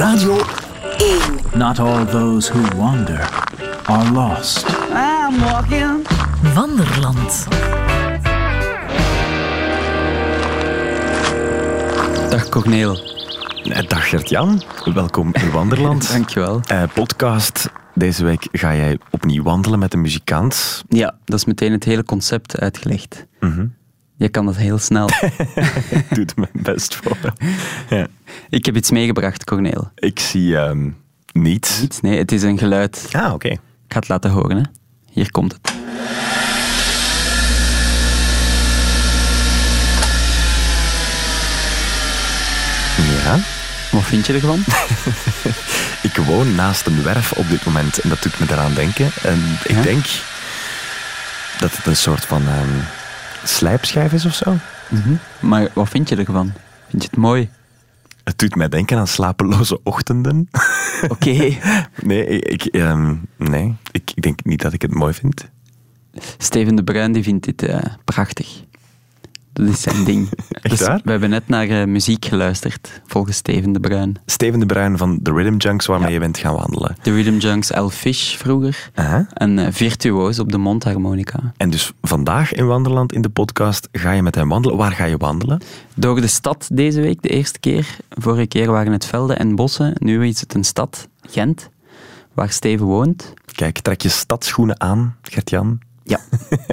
Radio 1. Not all those who wander are lost. I'm walking. Wanderland. Dag Corneel. Eh, Dag Gert-Jan, welkom in Wanderland. Dankjewel. Eh, podcast. Deze week ga jij opnieuw wandelen met een muzikant. Ja, dat is meteen het hele concept uitgelegd. Mhm. Je kan dat heel snel. Ik doe er mijn best voor. Ja. Ik heb iets meegebracht, Corneel. Ik zie ehm, niets. Iets? Nee, het is een geluid. Ah, oké. Ik ga het laten horen. Hè. Hier komt het. Ja. Wat vind je ervan? Ik woon naast een werf op dit moment en dat doet me eraan denken. En ik Ja? denk dat het een soort van ehm, slijpschijf is of zo. Mhm. Maar wat vind je ervan? Vind je het mooi? Het doet mij denken aan slapeloze ochtenden. Oké. Nee, ik, ik, ehm, nee. Ik, ik denk niet dat ik het mooi vind. Steven de Bruin die vindt dit eh, prachtig. Dat is zijn ding. Dus waar? we hebben net naar eh, muziek geluisterd, volgens Steven de Bruin. Steven de Bruin van The Rhythm Junks, waarmee Ja. je bent gaan wandelen. De Rhythm Junks El Fish vroeger. Aha. En eh, virtuoos op de mondharmonica. En dus vandaag in Wanderland in de podcast ga je met hem wandelen. Waar ga je wandelen? Door de stad deze week, de eerste keer. Vorige keer waren het velden en bossen. Nu is het een stad, Gent, waar Steven woont. Kijk, trek je stadsschoenen aan, Gert-Jan. Ja.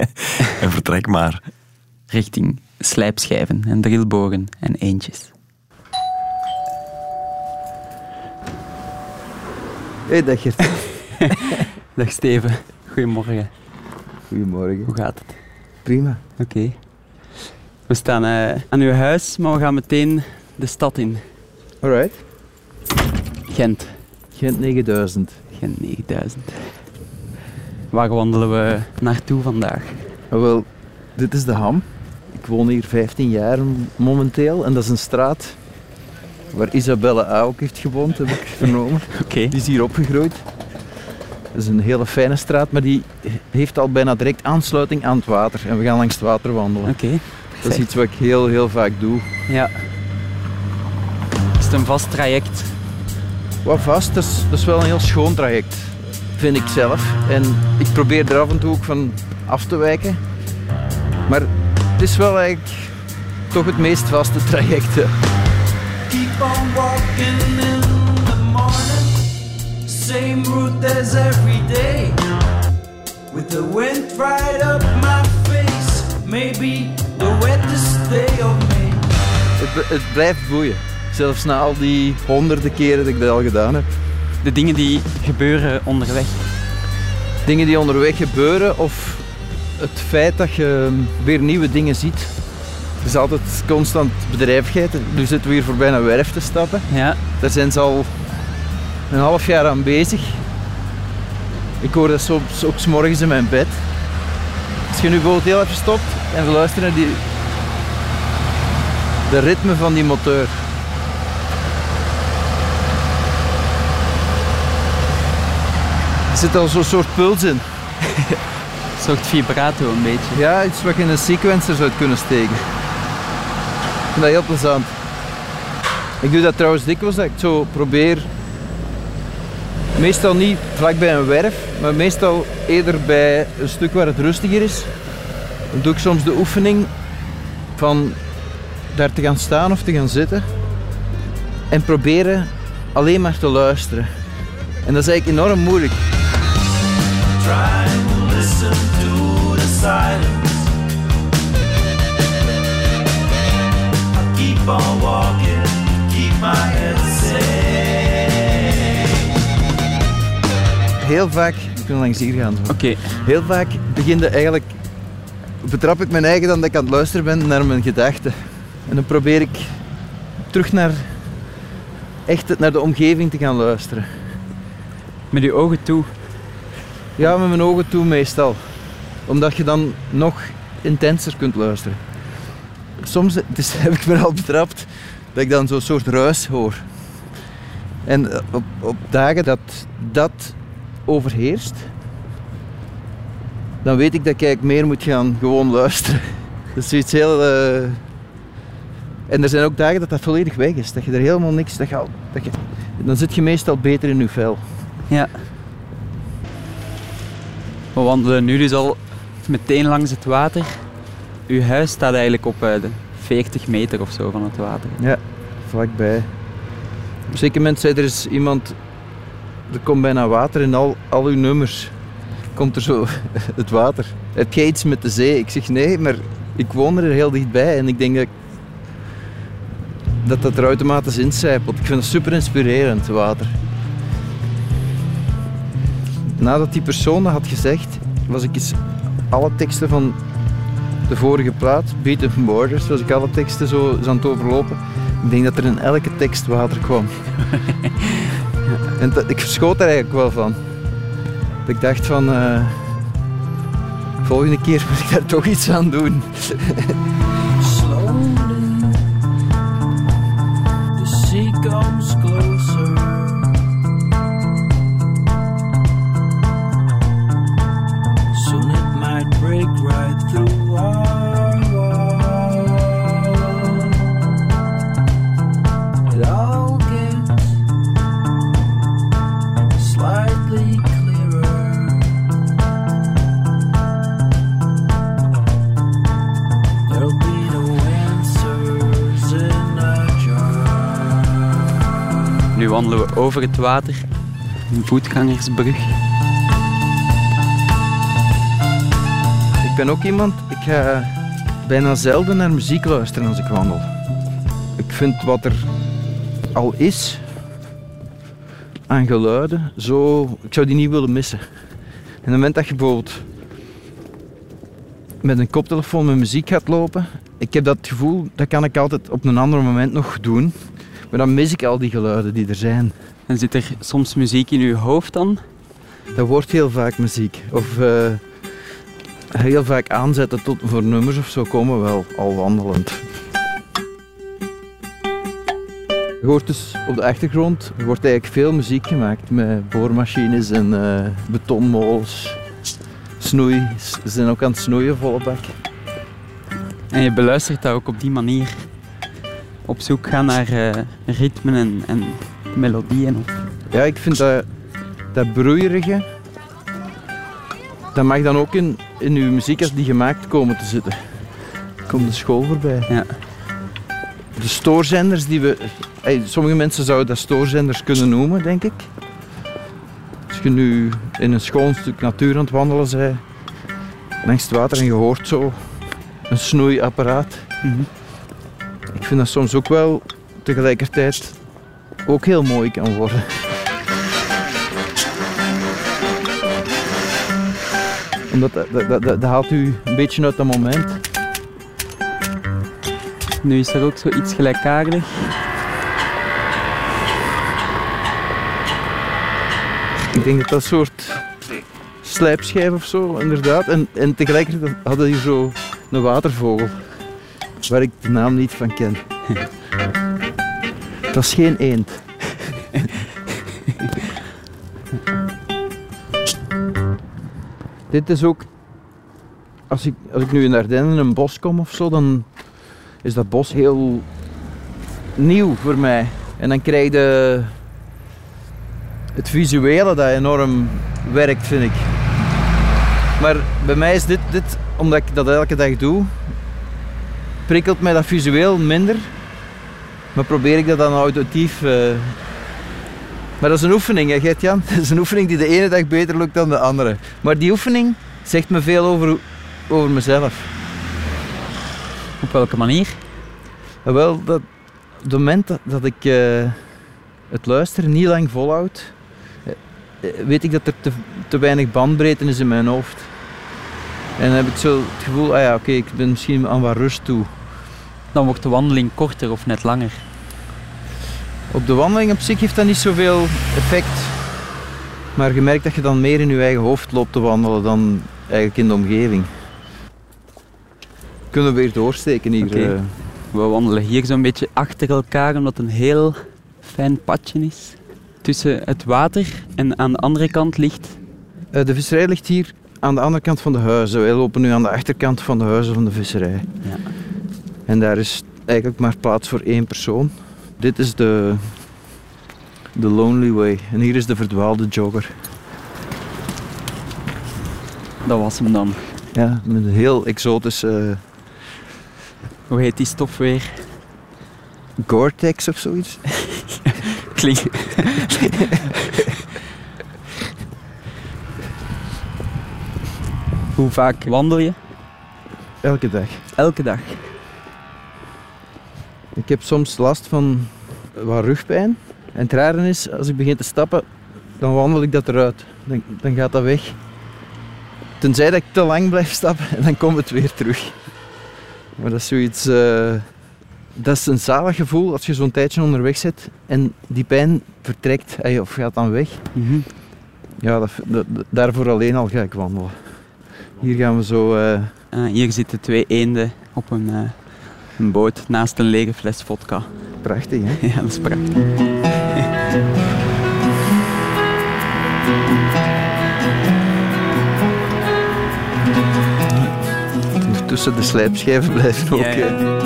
en vertrek maar. Richting slijpschijven en drillbogen en eentjes. Hey, dag Gert. Dag Steven, goedemorgen. Goedemorgen. Hoe gaat het? Prima. Oké. We staan eh, aan uw huis, maar we gaan meteen de stad in. Alright. Gent. Gent 9000. Gent 9000. Waar wandelen we naartoe vandaag? Ah, wel, dit is de Ham. Ik woon hier 15 jaar momenteel en dat is een straat waar Isabelle A. ook heeft gewoond, heb ik vernomen. Oké. Die is hier opgegroeid. Dat is een hele fijne straat, maar die heeft al bijna direct aansluiting aan het water. En we gaan langs het water wandelen. Oké. Dat is iets wat ik heel, heel vaak doe. Ja. Is het een vast traject? Wat vast, dat is, dat is wel een heel schoon traject, vind ik zelf. En ik probeer er af en toe ook van af te wijken. Maar het is wel eigenlijk toch het meest vaste traject. hè. Keep on walking in the morning, same route as every day. With the wind right up my face, maybe the wettest day of May. Het, b- het blijft boeien. Zelfs na al die honderden keren dat ik dat al gedaan heb. De dingen die gebeuren onderweg. Dingen die onderweg gebeuren of het feit dat je weer nieuwe dingen ziet. Er is altijd constant bedrijvigheid. Nu zitten we hier voorbij een werf te stappen. Ja. Daar zijn ze al een half jaar aan bezig. Ik hoor dat soms ook 's morgens in mijn bed. Als je nu bijvoorbeeld heel even stopt en we luisteren naar die, de ritme van die motor. Er zit al zo'n soort puls in. Soort vibrato een beetje. Ja, iets wat je in een sequencer zou kunnen steken. Ik vind dat heel plezant. Ik doe dat trouwens dikwijls, dat ik zo probeer. Meestal niet vlak bij een werf, maar meestal eerder bij een stuk waar het rustiger is. Dan doe ik soms de oefening van daar te gaan staan of te gaan zitten. En proberen alleen maar te luisteren. En dat is eigenlijk enorm moeilijk. Heel vaak, we kunnen langs hier gaan. Oké. Heel vaak begin je eigenlijk, betrap ik mijn eigen dan dat ik aan het luisteren ben naar mijn gedachten. En dan probeer ik terug naar, echt naar de omgeving te gaan luisteren. Met uw ogen toe. Ja, met mijn ogen toe meestal. Omdat je dan nog intenser kunt luisteren. Soms dus, heb ik me al betrapt dat ik dan zo'n soort ruis hoor. En eh, op, op dagen dat dat overheerst, dan weet ik dat ik eigenlijk meer moet gaan gewoon luisteren. Dat is zoiets heel, eh, En er zijn ook dagen dat dat volledig weg is. Dat je er helemaal niks... Dat je, dat je, dan zit je meestal beter in je vel. Ja. We wandelen nu dus al meteen langs het water. Uw huis staat eigenlijk op eh, de 40 meter of zo van het water. Ja, vlakbij. Op een zeker moment zei er is iemand... Er komt bijna water in al, al uw nummers. Komt er zo het water. Heb jij iets met de zee? Ik zeg nee, maar ik woon er heel dichtbij. En ik denk dat dat, dat er automatisch incijpelt. Ik vind het super inspirerend, water. Nadat die persoon dat had gezegd, was ik eens alle teksten van de vorige plaat, Beat Borders, was ik alle teksten zo aan het overlopen. Ik denk dat er in elke tekst water kwam. Ik verschoot er eigenlijk wel van. Dat ik dacht van, eh, volgende keer moet ik daar toch iets aan doen. wandelen over het water. Een voetgangersbrug. Ik ben ook iemand, ik ga bijna zelden naar muziek luisteren als ik wandel. Ik vind wat er al is aan geluiden, zo, ik zou die niet willen missen. En het moment dat je bijvoorbeeld met een koptelefoon met muziek gaat lopen, ik heb dat gevoel, dat kan ik altijd op een ander moment nog doen. Maar dan mis ik al die geluiden die er zijn. En zit er soms muziek in uw hoofd dan? Dat wordt heel vaak muziek. Of eh, heel vaak aanzetten tot, voor nummers of zo komen wel al wandelend. Je hoort dus op de achtergrond er wordt eigenlijk veel muziek gemaakt met boormachines en eh, betonmolens. Snoei, ze zijn ook aan het snoeien volle bak. En je beluistert dat ook op die manier. Op zoek gaan naar eh, ritmen en, en melodieën. Ja, ik vind dat, dat broeierige, dat mag dan ook in, in uw muziek als die gemaakt komen te zitten. Komt de school voorbij. Ja. De stoorzenders die we... sommige mensen zouden dat stoorzenders kunnen noemen, denk ik. Als je nu in een schoon stuk natuur aan het wandelen bent, langs het water en je hoort zo een snoeiapparaat. Mhm. Vind dat soms ook wel tegelijkertijd ook heel mooi kan worden. Omdat dat, dat, dat, dat haalt u een beetje uit dat moment. Nu is er ook zoiets gelijkaardig. Ik denk dat dat een soort slijpschijf of zo, inderdaad. En, en tegelijkertijd hadden hier zo een watervogel, waar ik de naam niet van ken. Dat is geen eend. Dit is ook, als ik, als ik nu in Ardennen een bos kom of zo, dan is dat bos heel nieuw voor mij. En dan krijg je het visuele dat enorm werkt, vind ik. Maar bij mij is dit, dit, omdat ik dat elke dag doe, prikkelt mij dat visueel minder. Maar probeer ik dat dan auditief. eh. Maar dat is een oefening, hè, Gert-Jan? Dat is een oefening die de ene dag beter lukt dan de andere. Maar die oefening zegt me veel over, over mezelf. Op welke manier? Ja, wel, dat, op het moment dat, dat ik eh, het luisteren niet lang volhoud, eh, weet ik dat er te, te weinig bandbreedte is in mijn hoofd. En dan heb ik zo het gevoel, ah ja, oké, ik ben misschien aan wat rust toe. Dan wordt de wandeling korter of net langer. Op de wandeling op zich heeft dat niet zoveel effect. Maar je merkt dat je dan meer in je eigen hoofd loopt te wandelen dan eigenlijk in de omgeving. Kunnen we weer doorsteken hier? Eh. We wandelen hier zo'n beetje achter elkaar, omdat het een heel fijn padje is. Tussen het water en aan de andere kant ligt... Eh, de visserij ligt hier aan de andere kant van de huizen. Wij lopen nu aan de achterkant van de huizen van de visserij. Ja. En daar is eigenlijk maar plaats voor één persoon. Dit is de, de Lonely Way. En hier is de verdwaalde jogger. Dat was hem dan. Ja, met een heel exotische Hoe heet die stof weer? Gore-Tex of zoiets. Klink. Hoe vaak wandel je? Elke dag. Elke dag. Ik heb soms last van wat rugpijn. En het rare is, als ik begin te stappen, dan wandel ik dat eruit. Dan, dan gaat dat weg. Tenzij dat ik te lang blijf stappen en dan komt het weer terug. Maar dat is zoiets... eh, dat is een zalig gevoel als je zo'n tijdje onderweg zit en die pijn vertrekt eh, of gaat dan weg. Mhm. Ja, dat, dat- daarvoor alleen al ga ik wandelen. Hier gaan we zo... eh, hier zitten twee eenden op een, een boot naast een lege fles vodka. prachtig, hè? Ja, dat is prachtig. Tussen de slijpschijven blijven ook. Ja, ja.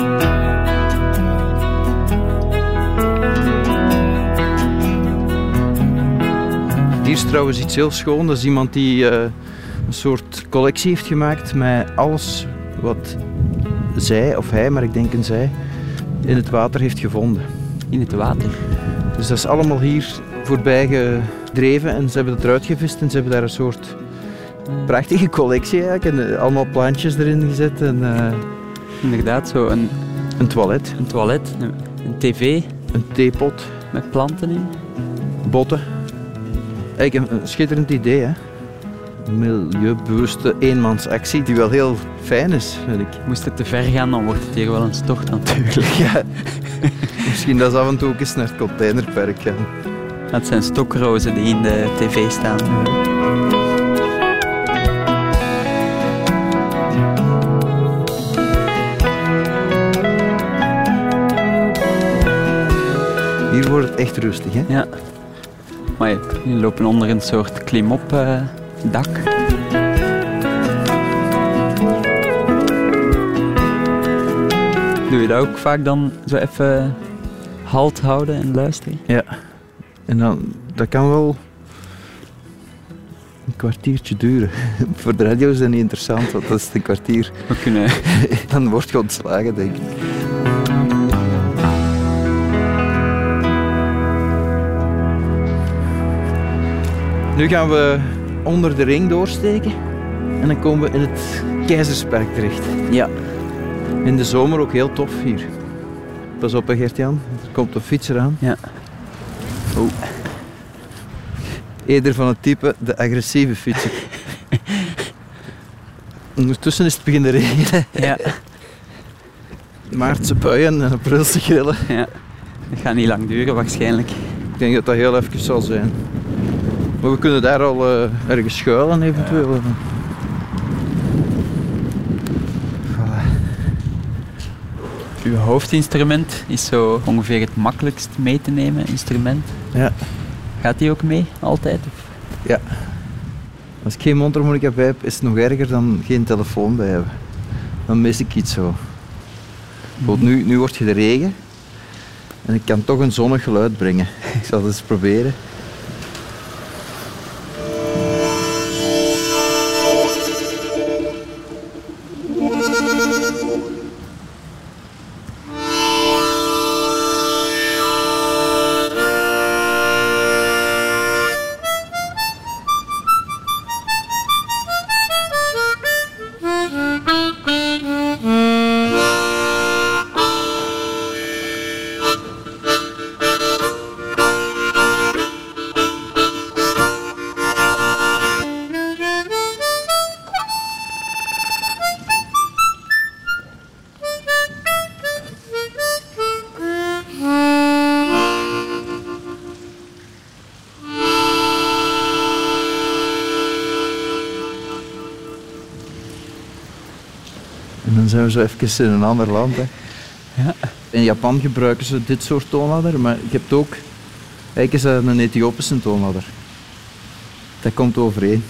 Hier is trouwens iets heel schoon. Dat is iemand die eh, een soort collectie heeft gemaakt met alles wat zij, of hij, maar ik denk een zij, in het water heeft gevonden. In het water. Dus dat is allemaal hier voorbij gedreven en ze hebben het eruit gevist en ze hebben daar een soort prachtige collectie eigenlijk. En eh, allemaal plantjes erin gezet en eh, Inderdaad, zo een, een toilet, een toilet, een, een tv een theepot, met planten in. botten. Eigenlijk een, een schitterend idee, hè. Milieubewuste eenmansactie die wel heel fijn is, vind ik. Moest het te ver gaan, dan wordt het hier wel een tocht natuurlijk. Ja. Misschien dat ze af en toe ook eens naar het containerpark gaan. Dat zijn stokrozen die in de tv staan. Hier wordt het echt rustig, hè. Ja. Maar je, lopen onder een soort klimop eh, dak. Doe je dat ook vaak dan zo even halt houden en luisteren? Ja. En dan, dat kan wel een kwartiertje duren. Voor de radio is dat niet interessant, want dat is een kwartier. We kunnen Dan word je ontslagen, denk ik. Nu gaan we onder de ring doorsteken en dan komen we in het Keizerspark terecht. Ja. In de zomer ook heel tof hier. Pas op, Gert-Jan. Er komt een fietser aan. Ja. Oh. Eerder van het type de agressieve fietser. Ondertussen is het beginnen regenen. Ja. Maartse buien en aprilse grillen. ja. Dat gaat niet lang duren waarschijnlijk. Ik denk dat dat heel even zal zijn. Maar we kunnen daar al eh, ergens schuilen eventueel. Uw hoofdinstrument is zo ongeveer het makkelijkst mee te nemen instrument. Ja. Gaat die ook mee, altijd? Of? Als ik geen mondharmonica bij heb, is het nog erger dan geen telefoon bij hebben. Dan mis ik iets zo. Bijvoorbeeld nu, nu wordt je de regen. En ik kan toch een zonnig geluid brengen. Ik zal het eens proberen. Zijn we zo even in een ander land. Hè. Ja. In Japan gebruiken ze dit soort toonladder, maar je hebt ook... Eigenlijk is dat een Ethiopische toonladder. Dat komt overeen.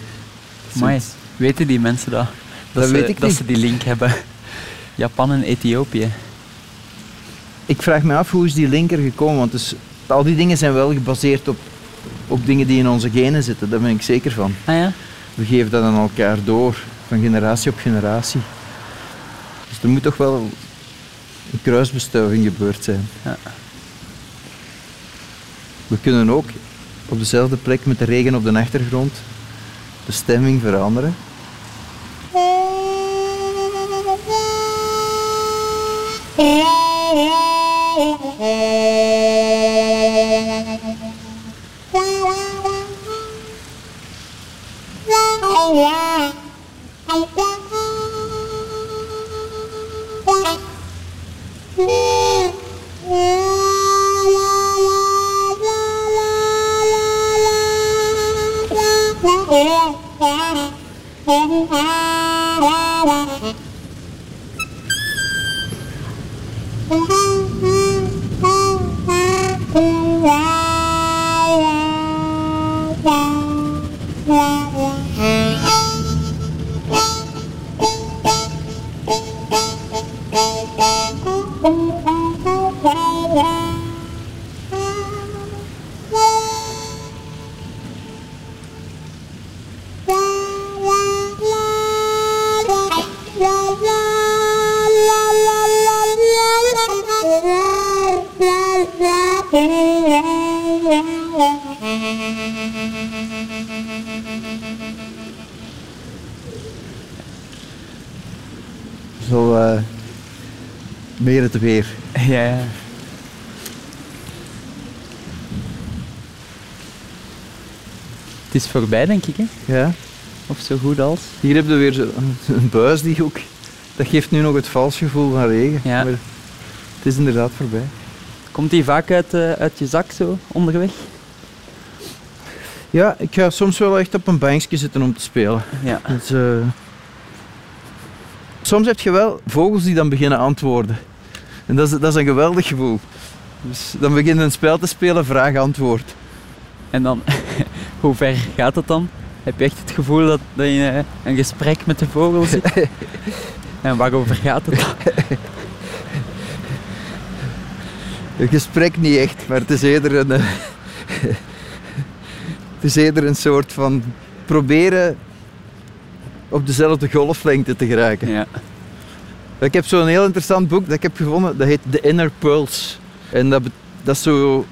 Maar weten die mensen dat? Dat ze, weet ik dat niet. ze die link hebben. Japan en Ethiopië. ik vraag me af hoe is die link er gekomen, want dus, al die dingen zijn wel gebaseerd op, op dingen die in onze genen zitten, daar ben ik zeker van. Ah ja? We geven dat aan elkaar door, van generatie op generatie. Er moet toch wel een kruisbestuiving gebeurd zijn. Ja. We kunnen ook op dezelfde plek met de regen op de achtergrond de stemming veranderen. Zo het weer. Ja, ja. Het is voorbij, denk ik, hè? Ja. Of zo goed als. Hier heb je weer zo een buis die ook... Dat geeft nu nog het vals gevoel van regen. Ja. Maar het is inderdaad voorbij. Komt die vaak uit, eh, uit je zak zo onderweg? Ja, ik ga soms wel echt op een bankje zitten om te spelen. Ja. Dus, eh, Soms heb je wel vogels die dan beginnen antwoorden. En dat is, dat is een geweldig gevoel. Dus dan begin je een spel te spelen, vraag-antwoord. En dan, hoe ver gaat het dan? Heb je echt het gevoel dat, dat je eh, een gesprek met de vogel zit? en waarover gaat het dan? Een gesprek niet echt, maar het is eerder een, eh, het is eerder een soort van proberen op dezelfde golflengte te geraken. Ja. Ik heb zo'n heel interessant boek dat ik heb gevonden, dat heet The Inner Pulse. En dat, dat is zo...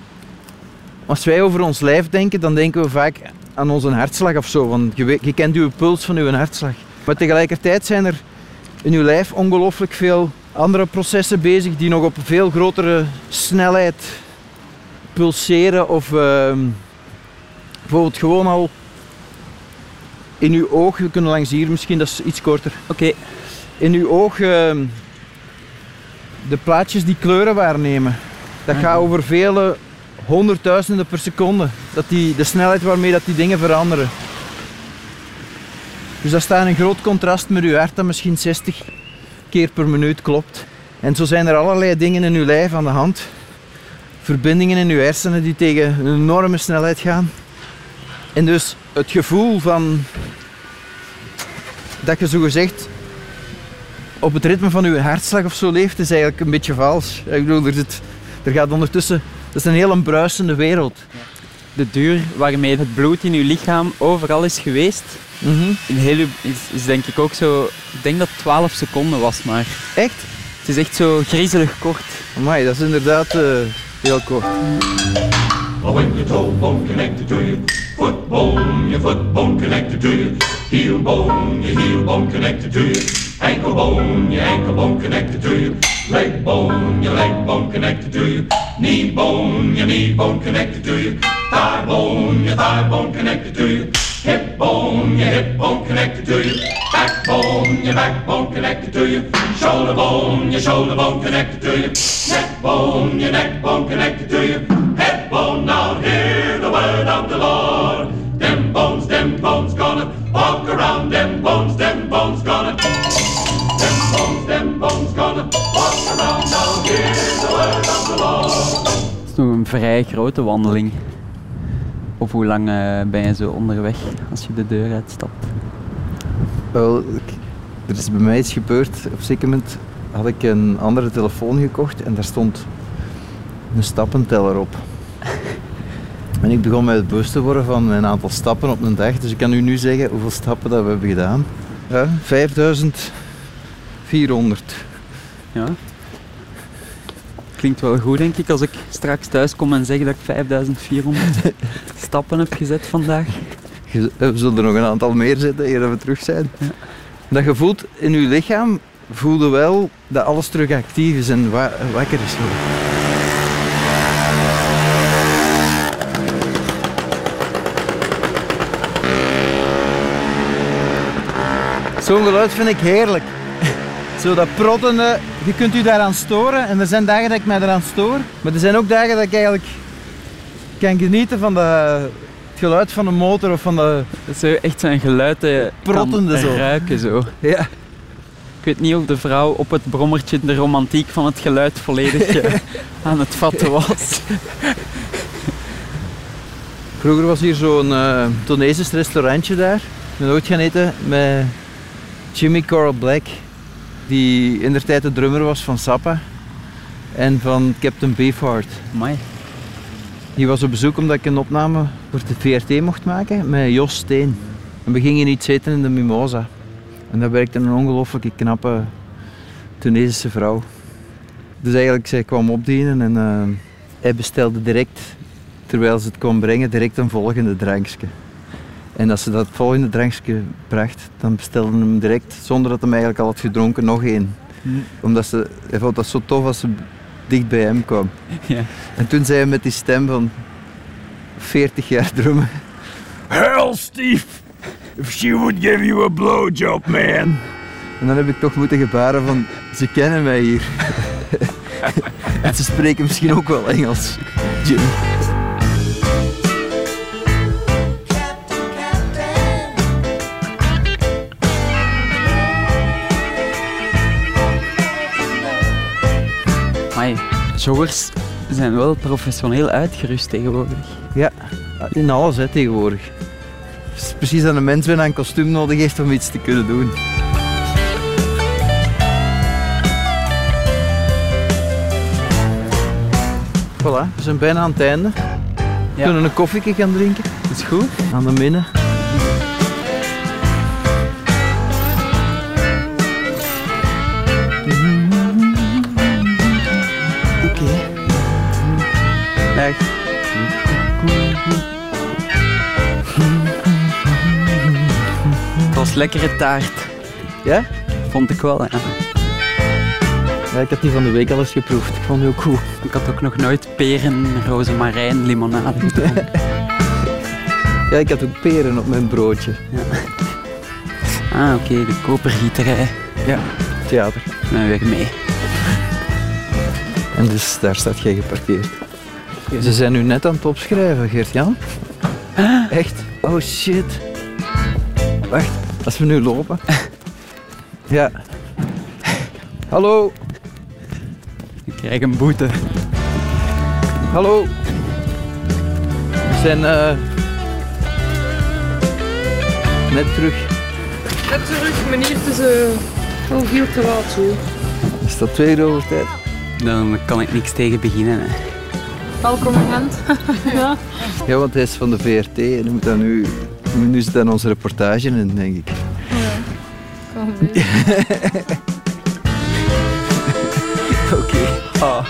Als wij over ons lijf denken, dan denken we vaak aan onze hartslag of zo. Want je, je kent uw puls van uw hartslag. Maar tegelijkertijd zijn er in uw lijf ongelooflijk veel andere processen bezig die nog op veel grotere snelheid pulseren. Of ehm, bijvoorbeeld gewoon al in uw oog, we kunnen langs hier misschien, dat is iets korter Oké, in uw oog ehm, de plaatjes die kleuren waarnemen. Dat gaat over vele honderdduizenden per seconde. Dat die, de snelheid waarmee dat die dingen veranderen. Dus dat staat in groot contrast met uw hart dat misschien 60 keer per minuut klopt. En zo zijn er allerlei dingen in uw lijf aan de hand. Verbindingen in uw hersenen die tegen een enorme snelheid gaan. En dus het gevoel van dat je zogezegd op het ritme van uw hartslag of zo leeft, is eigenlijk een beetje vals. Ik bedoel, er, zit, er gaat ondertussen... Dat is een heel bruisende wereld. de duur waarmee het bloed in uw lichaam overal is geweest, in heel uw, is, is denk ik ook zo... Ik denk dat het 12 seconden was, maar Echt? het is echt zo griezelig kort. Amai, dat is inderdaad eh, heel kort. Well, when your toe bone connected to your foot bone, your foot bone connected to your heel bone, your heel bone connected to your ankle bone, your ankle bone connected to your leg bone, your leg bone connected to your knee bone, your knee bone connected to your thigh bone, your thigh bone connected to your hip bone, your hip bone connected to your backbone, your backbone connected to your shoulder bone, your shoulder bone connected to your neck bone, your neck bone connected to your head bone. Now vrij grote wandeling. Of hoe lang eh, ben je zo onderweg als je de deur uitstapt? Wel, ik- er is bij mij iets gebeurd. Op een zeker moment had ik een andere telefoon gekocht en daar stond een stappenteller op. En ik begon mij het bewust te worden van mijn aantal stappen op een dag. Dus ik kan u nu zeggen hoeveel stappen dat we hebben gedaan. Ja, 5400. Ja. Klinkt wel goed, denk ik, als ik straks thuis kom en zeg dat ik 5400 stappen heb gezet vandaag. Je- We zullen er nog een aantal meer zetten eer dat we terug zijn. Dat je voelt in je lichaam, voelde wel dat alles terug actief is en wa- wakker is. Zo'n geluid vind ik heerlijk. Zo dat prottende, je kunt u daaraan storen en er zijn dagen dat ik mij eraan stoor. Maar er zijn ook dagen dat ik eigenlijk kan genieten van de, het geluid van de motor of van de... Dat is zo echt zo'n geluid Prottende zo. ruiken zo. Ja. Ik weet niet of de vrouw op het brommertje de romantiek van het geluid volledig eh, aan het vatten was. Vroeger was hier zo'n Tunesisch restaurantje daar. Ik ben ooit gaan eten met Jimmy Coral Black, die in de tijd de drummer was van Sappa en van Captain Beefheart. Amai. Die was op bezoek omdat ik een opname voor de VRT mocht maken met Jos Steen. En we gingen iets eten in de Mimosa. En daar werkte een ongelooflijke knappe Tunesische vrouw. Dus eigenlijk, zij kwam opdienen en eh, hij bestelde direct, terwijl ze het kwam brengen, direct een volgende drankje. En als ze dat volgende drankje bracht, dan bestelde hem direct, zonder dat hij eigenlijk al had gedronken, nog één. Omdat ze, hij vond dat zo tof als ze dicht bij hem kwam. Ja. En toen zei hij met die stem van 40 jaar drummen. Hell, Steve! If she would give you a blowjob, man! En dan heb ik toch moeten gebaren van, ze kennen mij hier. en ze spreken misschien ook wel Engels. Jim. Joggers zijn wel professioneel uitgerust tegenwoordig. Ja, in alles hè, tegenwoordig. Het is precies dat een mens bijna een kostuum nodig heeft om iets te kunnen doen. Voilà, we zijn bijna aan het einde. We Ja. kunnen een koffieke gaan drinken. Dat is goed. Aan de minne. Het was lekkere taart, Ja? vond ik wel. Ja. Ja, ik had die van de week al eens geproefd. Ik vond die ook goed. Ik had ook nog nooit peren, rozemarijn, limonade gedronken. Ja, ik had ook peren op mijn broodje. Ah, oké, de kopergieterij. Ja, theater. Ben weer mee. En dus daar staat jij geparkeerd. Ze zijn nu net aan het opschrijven, Geert-Jan. Echt? Oh shit. Wacht, als we nu lopen. Ja. Hallo, Ik krijg een boete. hallo. We zijn eh, net terug. Net terug, meneer, het is eh, al veel te laat zo. Is dat twee uur over tijd? Dan kan ik niks tegen beginnen. Hè. Welkom Gent. ja. Ja, want hij is van de VRT en moet dan nu, nu zit dan onze reportage in, denk ik. Kan gebeuren. Oké. Ah.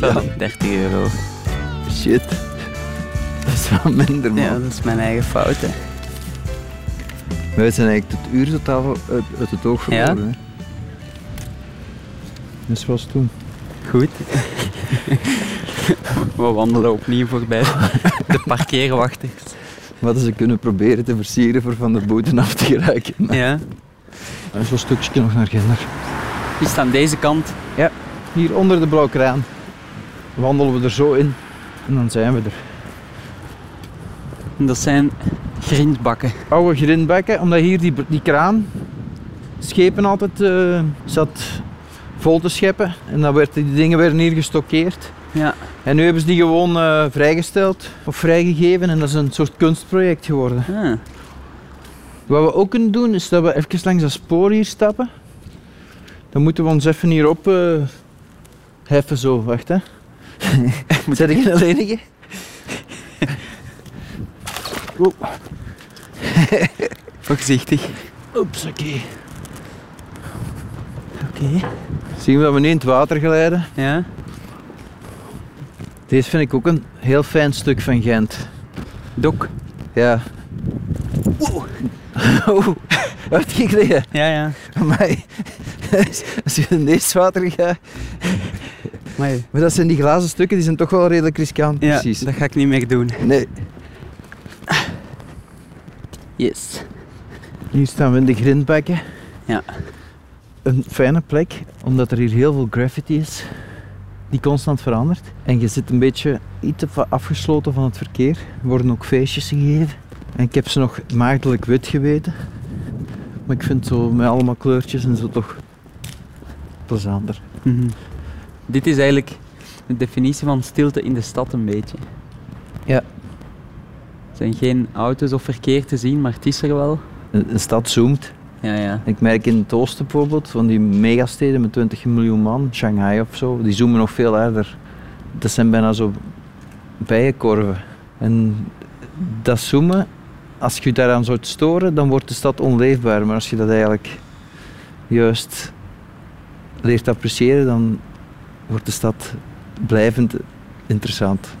Zo, 30 euro. Shit. Dat is wel minder, man. Ja, dat is mijn eigen fout. Hè. Wij zijn eigenlijk het uur totaal uit, uit het oog verloren. Ja? hè. Dus was toen. Goed. We wandelen opnieuw voorbij de parkeerwachters. Hadden ze kunnen proberen te versieren voor van de boete af te geraken. Ja. er is een stukje nog naar Gender. Is het aan deze kant? Hier onder de blauwe kraan wandelen we er zo in en dan zijn we er. Dat zijn grindbakken. Oude grindbekken, omdat hier die, die kraan schepen altijd eh, zat vol te scheppen. En dan werd die dingen werden hier gestockeerd. Ja. En nu hebben ze die gewoon eh, vrijgesteld of vrijgegeven en dat is een soort kunstproject geworden. Ah, Wat we ook kunnen doen, is dat we even langs dat spoor hier stappen. Dan moeten we ons even hierop eh heffen zo. Wacht hè. Zet ik een enige? Oeh. Voorzichtig. Oeps, oké. Oké. Zien we dat we nu in het water glijden? Ja? Deze vind ik ook een heel fijn stuk van Gent. Dok. Ja. Oeh. Oeh. Geleden? Ja, ja. Amai. Als je in deze water gaat. Maar Maar dat zijn die glazen stukken, die zijn toch wel redelijk riskant. ja, Precies. dat ga ik niet meer doen. Nee. Yes. Hier staan we in de grindbekken. Ja. Een fijne plek, omdat er hier heel veel graffiti is. Die constant verandert. En je zit een beetje iets afgesloten van het verkeer. Er worden ook feestjes gegeven. En ik heb ze nog maagdelijk wit geweten. Maar ik vind zo met allemaal kleurtjes en zo toch plezanter. Mhm. Dit is eigenlijk de definitie van stilte in de stad een beetje. Ja. Er zijn geen auto's of verkeer te zien, maar het is er wel. Een, een stad zoomt. Ja, ja. Ik merk in het oosten bijvoorbeeld, van die megasteden met 20 miljoen man, Shanghai of zo, die zoomen nog veel harder. Dat zijn bijna zo bijenkorven. En dat zoomen, als je je daaraan zou storen, dan wordt de stad onleefbaar. Maar als je dat eigenlijk juist leert appreciëren, dan wordt de stad blijvend interessant.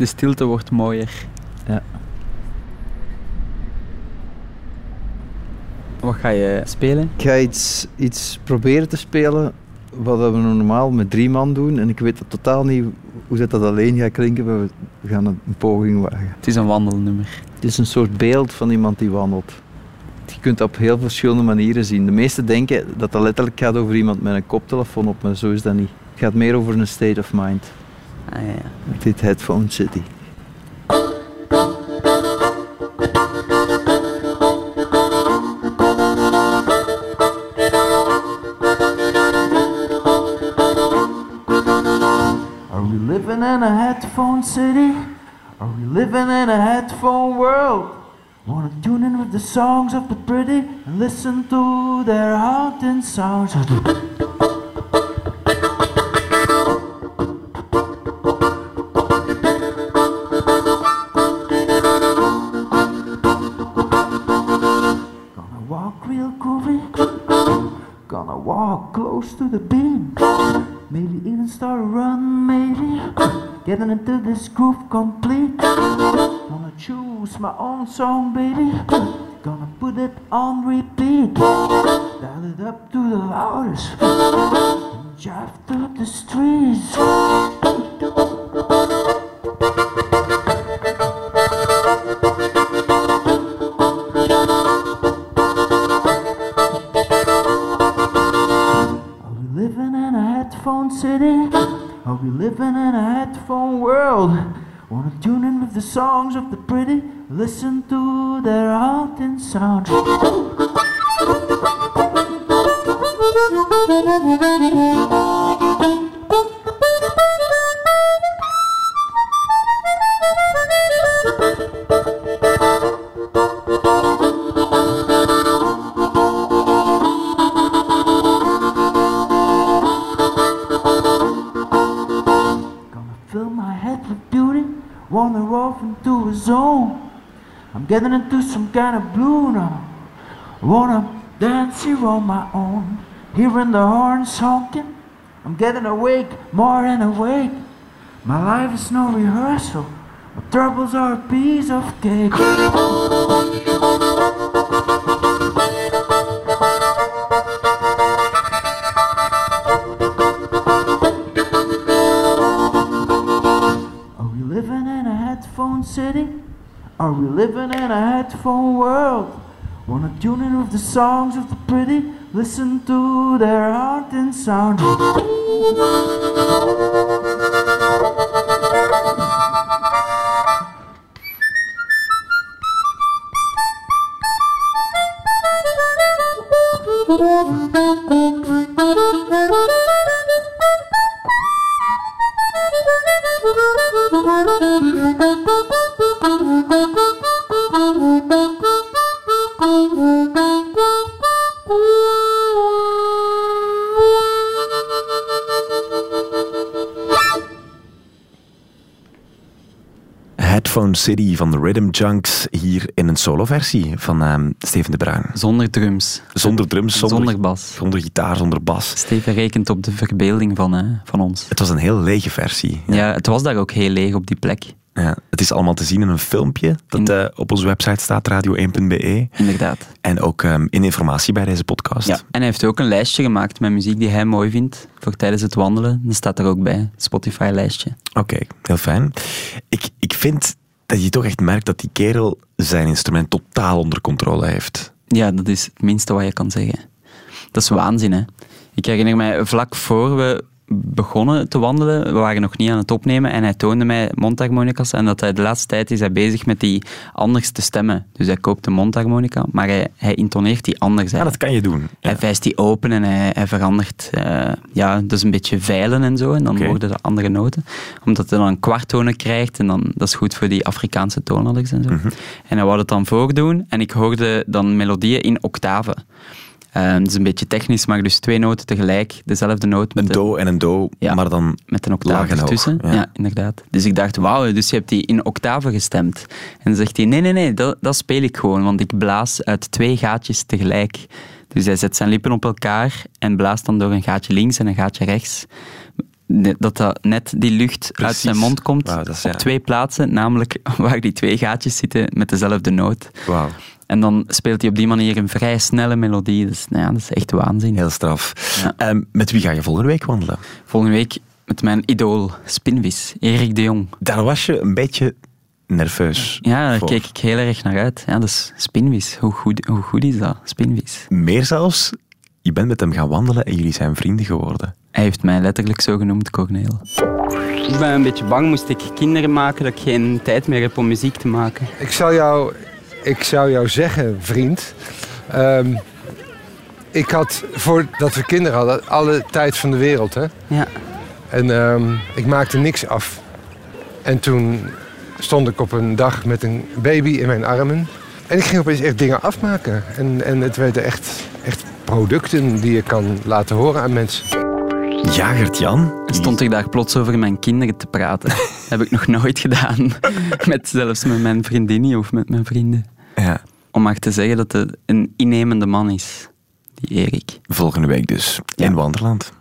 De stilte wordt mooier. Ja. Wat ga je spelen? Ik ga iets, iets proberen te spelen wat we normaal met drie man doen. En ik weet totaal niet hoe dat, dat alleen gaat klinken, maar we gaan een, een poging wagen. Het is een wandelnummer. Het is een soort beeld van iemand die wandelt. Je kunt dat op heel verschillende manieren zien. De meesten denken dat dat letterlijk gaat over iemand met een koptelefoon op, maar zo is dat niet. Het gaat meer over een state of mind. Ja, ja. Headphone City. Are we living in a headphone city? Are we living in a headphone world? Wanna tune in with the songs of the pretty and listen to their haunting sounds. Gonna walk close to the beat. Maybe even start a run, maybe. Getting into this groove complete. Gonna choose my own song, baby. Gonna put it on repeat. Dial it up to the loudest. And drive through the streets. Living in a headphone world? Wanna tune in with the songs of the pretty? Listen to their haunting sound. into a zone. I'm getting into some kind of blue now. Wanna dance here on my own, hearing the horns honking. I'm getting awake, more and awake. My life is no rehearsal. My troubles are a piece of cake. headphone city? Are we living in a headphone world? Wanna tune in with the songs of the pretty? Listen to their heart and sound. City van de Rhythm Junks hier in een soloversie van ehm, Steven de Bruin. Zonder drums. Zonder drums, zonder, Zonder bas. zonder gitaar, zonder bas. Steven rekent op de verbeelding van, eh, van ons. Het was een heel lege versie. Ja. het was daar ook heel leeg op die plek. Ja, het is allemaal te zien in een filmpje dat eh, op onze website staat, radio1.be. Inderdaad. En ook ehm, in informatie bij deze podcast. Ja. En hij heeft ook een lijstje gemaakt met muziek die hij mooi vindt voor tijdens het wandelen. Dat staat er ook bij, Spotify-lijstje. Oké, heel fijn. Ik, ik vind dat je toch echt merkt dat die kerel zijn instrument totaal onder controle heeft. Ja, dat is het minste wat je kan zeggen. Dat is waanzin, hè. Ik herinner mij, vlak voor we begonnen te wandelen, we waren nog niet aan het opnemen, en hij toonde mij mondharmonicas en dat hij de laatste tijd is hij bezig met die anders te stemmen. Dus hij koopt een mondharmonica, maar hij, hij intoneert die anders. Ja, dat kan je doen. Ja. Hij vijst die open en hij, hij verandert, eh, ja, dus een beetje veilen en zo. En dan Oké. worden de andere noten. Omdat hij dan een kwarttonen krijgt en dan, dat is goed voor die Afrikaanse toonladders en zo. Mhm. En hij wou het dan voordoen en ik hoorde dan melodieën in octaven. Eh, dat is een beetje technisch, maar dus twee noten tegelijk, dezelfde noot met, Een do en een do, Ja. maar dan... met een octaaf ertussen. ja. Ja. inderdaad. Dus ik dacht, wauw, dus je hebt die in octaven gestemd. En dan zegt hij, nee, nee, nee, dat, dat speel ik gewoon, want ik blaas uit twee gaatjes tegelijk. Dus hij zet zijn lippen op elkaar en blaast dan door een gaatje links en een gaatje rechts. Dat, dat net die lucht uit zijn mond komt is, op ja. twee plaatsen, namelijk waar die twee gaatjes zitten met dezelfde noot. Wauw, En dan speelt hij op die manier een vrij snelle melodie. Dus nou ja, dat is echt waanzin. heel straf. Ja. Ehm, met wie ga je volgende week wandelen? Volgende week met mijn idool, Spinvis, Erik de Jong. Daar was je een beetje nerveus Ja, daar voor. keek ik heel erg naar uit. Ja, is Spinvis. Hoe goed, hoe goed is dat, Spinvis? Meer zelfs, je bent met hem gaan wandelen en jullie zijn vrienden geworden. Hij heeft mij letterlijk zo genoemd, Corneel. Ik ben een beetje bang, moest ik kinderen maken, dat ik geen tijd meer heb om muziek te maken. Ik zou jou, ik zou jou zeggen, vriend. ehm, ik had, voordat we kinderen hadden, alle tijd van de wereld. Hè? Ja, En ehm, ik maakte niks af. En toen stond ik op een dag met een baby in mijn armen. En ik ging opeens echt dingen afmaken. En, en het werden echt, echt producten die je kan laten horen aan mensen. Ja, Gert-Jan. stond ik daar plots over mijn kinderen te praten. Heb ik nog nooit gedaan. Met, zelfs met mijn vriendin of met mijn vrienden. Ja, Om maar te zeggen dat het een innemende man is, die Erik. volgende week dus, in Wanderland.